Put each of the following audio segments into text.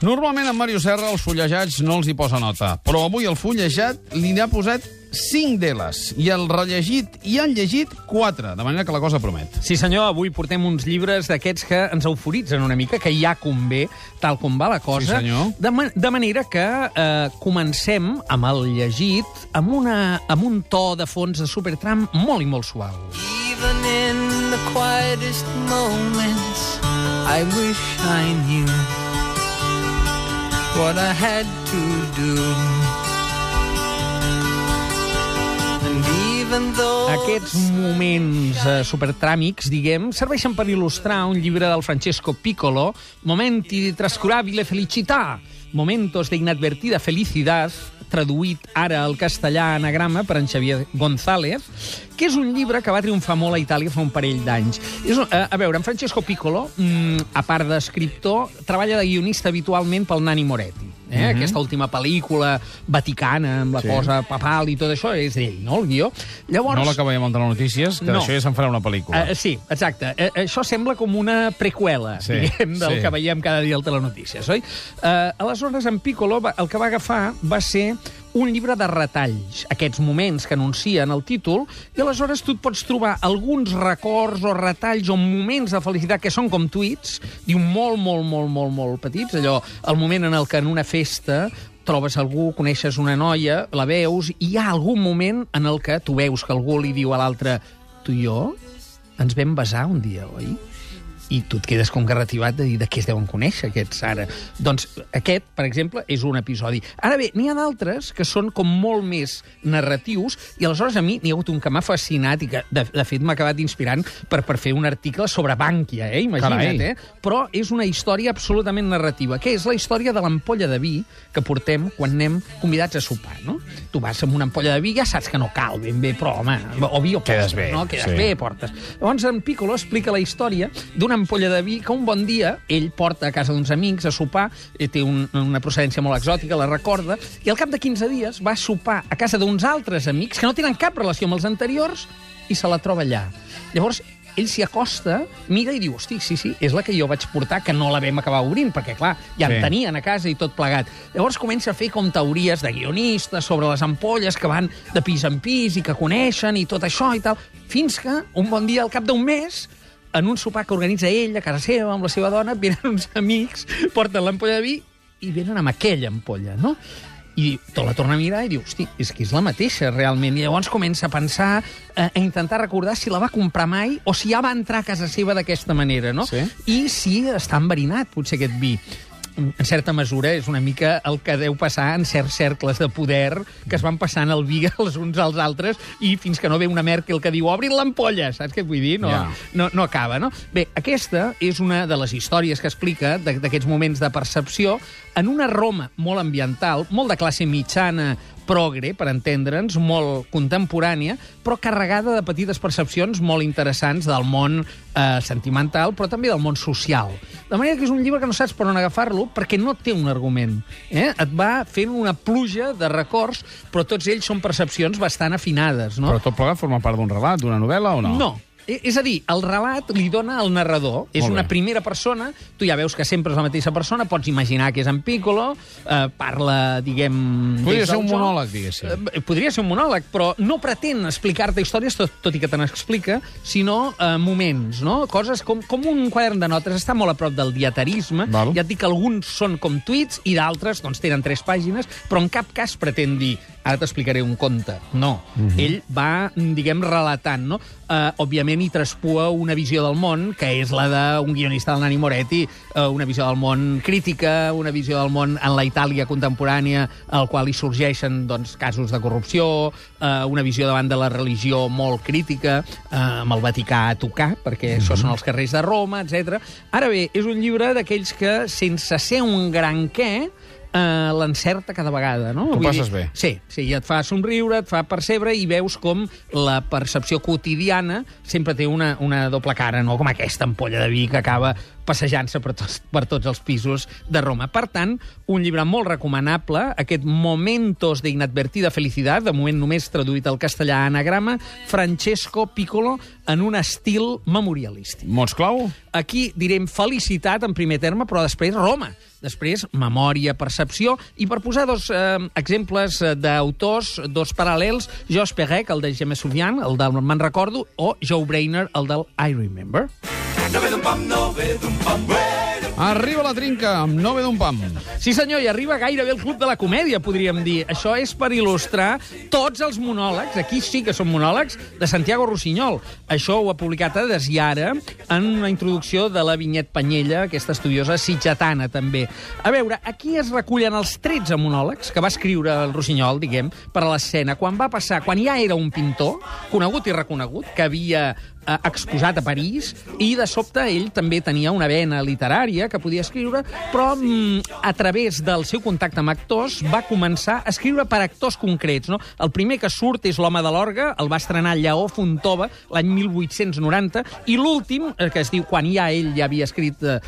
Normalment en Mario Serra els fullejats no els hi posa nota, però avui el fullejat li n'ha posat 5 deles, i el rellegit i han llegit 4, de manera que la cosa promet. Sí, senyor, avui portem uns llibres d'aquests que ens euforitzen una mica, que ja convé, tal com va la cosa. Sí, senyor. De, ma de manera que eh, comencem amb el llegit amb, una, amb un to de fons de Supertram molt i molt suau. Even in the quietest moments, I wish I knew what I had to do. Aquests moments eh, supertràmics, diguem, serveixen per il·lustrar un llibre del Francesco Piccolo, Momenti di trascurabile felicità, Momentos de inadvertida felicidad, traduït ara al castellà anagrama per en Xavier González, que és un llibre que va triomfar molt a Itàlia fa un parell d'anys. És un- eh, A veure, en Francesco Piccolo, mm, a part d'escriptor, treballa de guionista habitualment pel Nani Moretti. Eh? Aquesta última pel·lícula vaticana, amb la Sí. cosa papal i tot això, és d'ell, no?, el guió. Llavors, No l'acabem amb notícies, que No. d'això ja se'n farà una pel·lícula. Uh, sí, exacte. Uh, això sembla com una preqüela, Sí, diguem, del sí. que veiem cada dia al Telenotícies, oi? Uh, aleshores, en Piccolo va, el que va agafar va ser un llibre de retalls, aquests moments que anuncien el títol, i aleshores tu et pots trobar alguns records o retalls o moments de felicitat que són com tuits, diu molt, molt, molt, molt, molt petits, allò, el moment en el que en una festa trobes algú, coneixes una noia, la veus, i hi ha algun moment en el que tu veus que algú li diu a l'altre tu i jo ens vam besar un dia, oi? I tu et quedes com garrativat de dir de què es deuen conèixer aquests ara. Doncs aquest, per exemple, és un episodi. Ara bé, n'hi ha d'altres que són com molt més narratius i aleshores a mi n'hi ha hagut un que m'ha fascinat i que, de, de fet, m'ha acabat inspirant per, per fer un article sobre Bànquia, eh? Imagina't, Carai. eh? Però és una història absolutament narrativa, que és la història de l'ampolla de vi que portem quan anem convidats a sopar, no? Tu vas amb una ampolla de vi, ja saps que no cal ben bé, però, home, o vi o Quedes postres, bé, no? Quedes sí. bé, portes. Llavors, en Piccolo explica la història d'una ampolla de vi que un bon dia ell porta a casa d'uns amics a sopar, eh, té un, una procedència molt exòtica, la recorda, i al cap de 15 dies va sopar a casa d'uns altres amics que no tenen cap relació amb els anteriors i se la troba allà. Llavors, ell s'hi acosta, mira i diu, hosti, sí, sí, és la que jo vaig portar, que no la vam acabar obrint, perquè, clar, ja Sí. en tenien a casa i tot plegat. Llavors comença a fer com teories de guionistes sobre les ampolles que van de pis en pis i que coneixen i tot això i tal, fins que un bon dia, al cap d'un mes, en un sopar que organitza ell a casa seva amb la seva dona, venen uns amics, porten l'ampolla de vi i venen amb aquella ampolla, no? I te la torna a mirar i diu, hosti, és que és la mateixa, realment. I llavors comença a pensar, eh, a intentar recordar si la va comprar mai o si ja va entrar a casa seva d'aquesta manera, no? Sí. I si està enverinat, potser, aquest vi en certa mesura és una mica el que deu passar en certs cercles de poder que es van passant el vi els uns als altres i fins que no ve una Merkel que diu obrin l'ampolla, saps què vull dir? No, Ja. no, no acaba, no? Bé, aquesta és una de les històries que explica d'aquests moments de percepció en una Roma molt ambiental, molt de classe mitjana, progre, per entendre'ns, molt contemporània, però carregada de petites percepcions molt interessants del món eh, sentimental, però també del món social. De manera que és un llibre que no saps per on agafar-lo perquè no té un argument. Eh? Et va fent una pluja de records, però tots ells són percepcions bastant afinades. No? Però tot plegat forma part d'un relat, d'una novel·la o no? No. E- És a dir, el relat li dona al narrador. És una primera persona, tu ja veus que sempre és la mateixa persona, pots imaginar que és en Piccolo, eh, parla, diguem... Podria ser un monòleg, diguéssim. Eh, podria ser un monòleg, però no pretén explicar-te històries, tot, tot i que te n'explica, sinó eh, moments, no? Coses com, com un quadern de notes. Està molt a prop del dietarisme. Val. Ja et dic que alguns són com tuits i d'altres doncs, tenen tres pàgines, però en cap cas pretén dir ara t'explicaré un conte. No. Ell va, diguem, relatant, no? Uh, òbviament hi traspua una visió del món, que és la d'un guionista del Nani Moretti, uh, una visió del món crítica, una visió del món en la Itàlia contemporània, al qual hi sorgeixen doncs, casos de corrupció, uh, una visió davant de la religió molt crítica, uh, amb el Vaticà a tocar, perquè això són els carrers de Roma, etc. Ara bé, és un llibre d'aquells que, sense ser un gran què, eh, l'encerta cada vegada, no? Vull passes dir, bé. Sí, sí, et fa somriure, et fa percebre i veus com la percepció quotidiana sempre té una, una doble cara, no? Com aquesta ampolla de vi que acaba passejant-se per, tots, per tots els pisos de Roma. Per tant, un llibre molt recomanable, aquest Momentos de inadvertida felicidad, de moment només traduït al castellà a anagrama, Francesco Piccolo, en un estil memorialístic. Mots clau? Aquí direm felicitat en primer terme, però després Roma. Després, memòria, percepció, i per posar dos eh, exemples eh, d'autors, dos paral·lels, Jos Perec, el de James Souvian, el del Me'n recordo, o Joe Brainer, el del I Remember. Arriba la trinca amb no ve d'un pam. Sí, senyor, i arriba gairebé el club de la comèdia, podríem dir. Això és per il·lustrar tots els monòlegs, aquí sí que són monòlegs, de Santiago Rossinyol. Això ho ha publicat a Desiara en una introducció de la Vinyet Panyella, aquesta estudiosa sitgetana, també. A veure, aquí es recullen els 13 monòlegs que va escriure el Rossinyol, diguem, per a l'escena, quan va passar, quan ja era un pintor, conegut i reconegut, que havia eh, exposat a París, i de sobte ell també tenia una vena literària que podia escriure, però mm, a través del seu contacte amb actors va començar a escriure per actors concrets. No? El primer que surt és l'home de l'orga, el va estrenar Lleó Fontova l'any 1890, i l'últim, eh, que es diu quan ja ell ja havia escrit eh,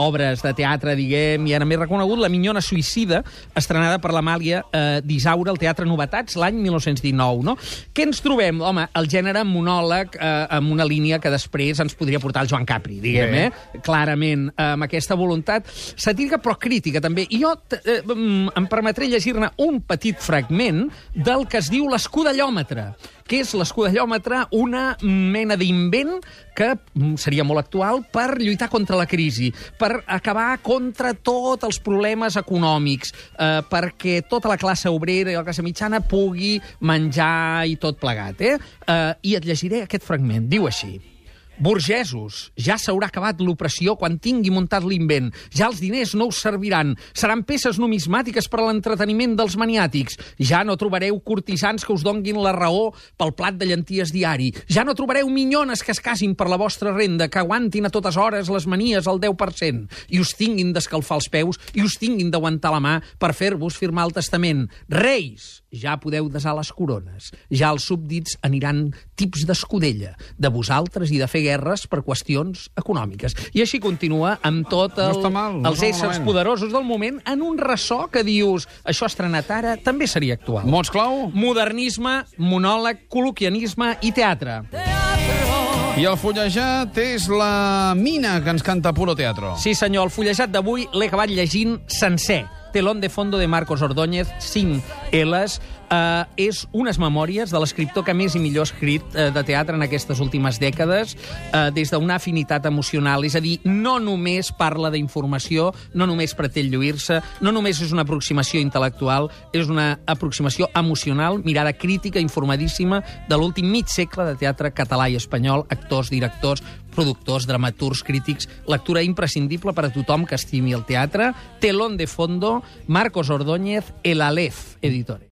obres de teatre, diguem, i era més reconegut, La minyona suïcida, estrenada per l'Amàlia eh, d'Isaura al Teatre Novetats l'any 1919. No? Què ens trobem? Home, el gènere monòleg eh, amb una línia que després ens podria portar el Joan Capri, diguem, Bé. eh? Clarament, amb aquesta voluntat satírica però crítica també. I jo eh, mm, em permetré llegir-ne un petit fragment del que es diu l'escudellòmetre que és l'escudellòmetre una mena d'invent que mm, seria molt actual per lluitar contra la crisi, per acabar contra tots els problemes econòmics, eh, perquè tota la classe obrera i la classe mitjana pugui menjar i tot plegat. Eh? Eh, I et llegiré aquest fragment. Diu així. Burgesos, ja s'haurà acabat l'opressió quan tingui muntat l'invent. Ja els diners no us serviran. Seran peces numismàtiques per a l'entreteniment dels maniàtics. Ja no trobareu cortisans que us donguin la raó pel plat de llenties diari. Ja no trobareu minyones que es casin per la vostra renda, que aguantin a totes hores les manies al 10%, i us tinguin d'escalfar els peus i us tinguin d'aguantar la mà per fer-vos firmar el testament. Reis, ja podeu desar les corones. Ja els súbdits aniran tips d'escudella, de vosaltres i de fer guerres per qüestions econòmiques. I així continua amb tot el, No mal, no els éssers malament. poderosos del moment en un ressò que dius això estrenat ara també seria actual. Mots clau? Modernisme, monòleg, col·loquianisme i teatre. I el fullejat és la mina que ens canta Puro Teatro. Sí, senyor, el fullejat d'avui l'he acabat llegint sencer. Telón de fondo de Marcos Ordóñez, 5 L's. Uh, és unes memòries de l'escriptor que més i millor ha escrit uh, de teatre en aquestes últimes dècades, uh, des d'una afinitat emocional. És a dir, no només parla d'informació, no només pretén lluir-se, no només és una aproximació intel·lectual, és una aproximació emocional, mirada crítica, informadíssima, de l'últim mig segle de teatre català i espanyol, actors, directors, productors, dramaturgs, crítics, lectura imprescindible per a tothom que estimi el teatre. Telón de fondo, Marcos Ordóñez, El Aleph, editores.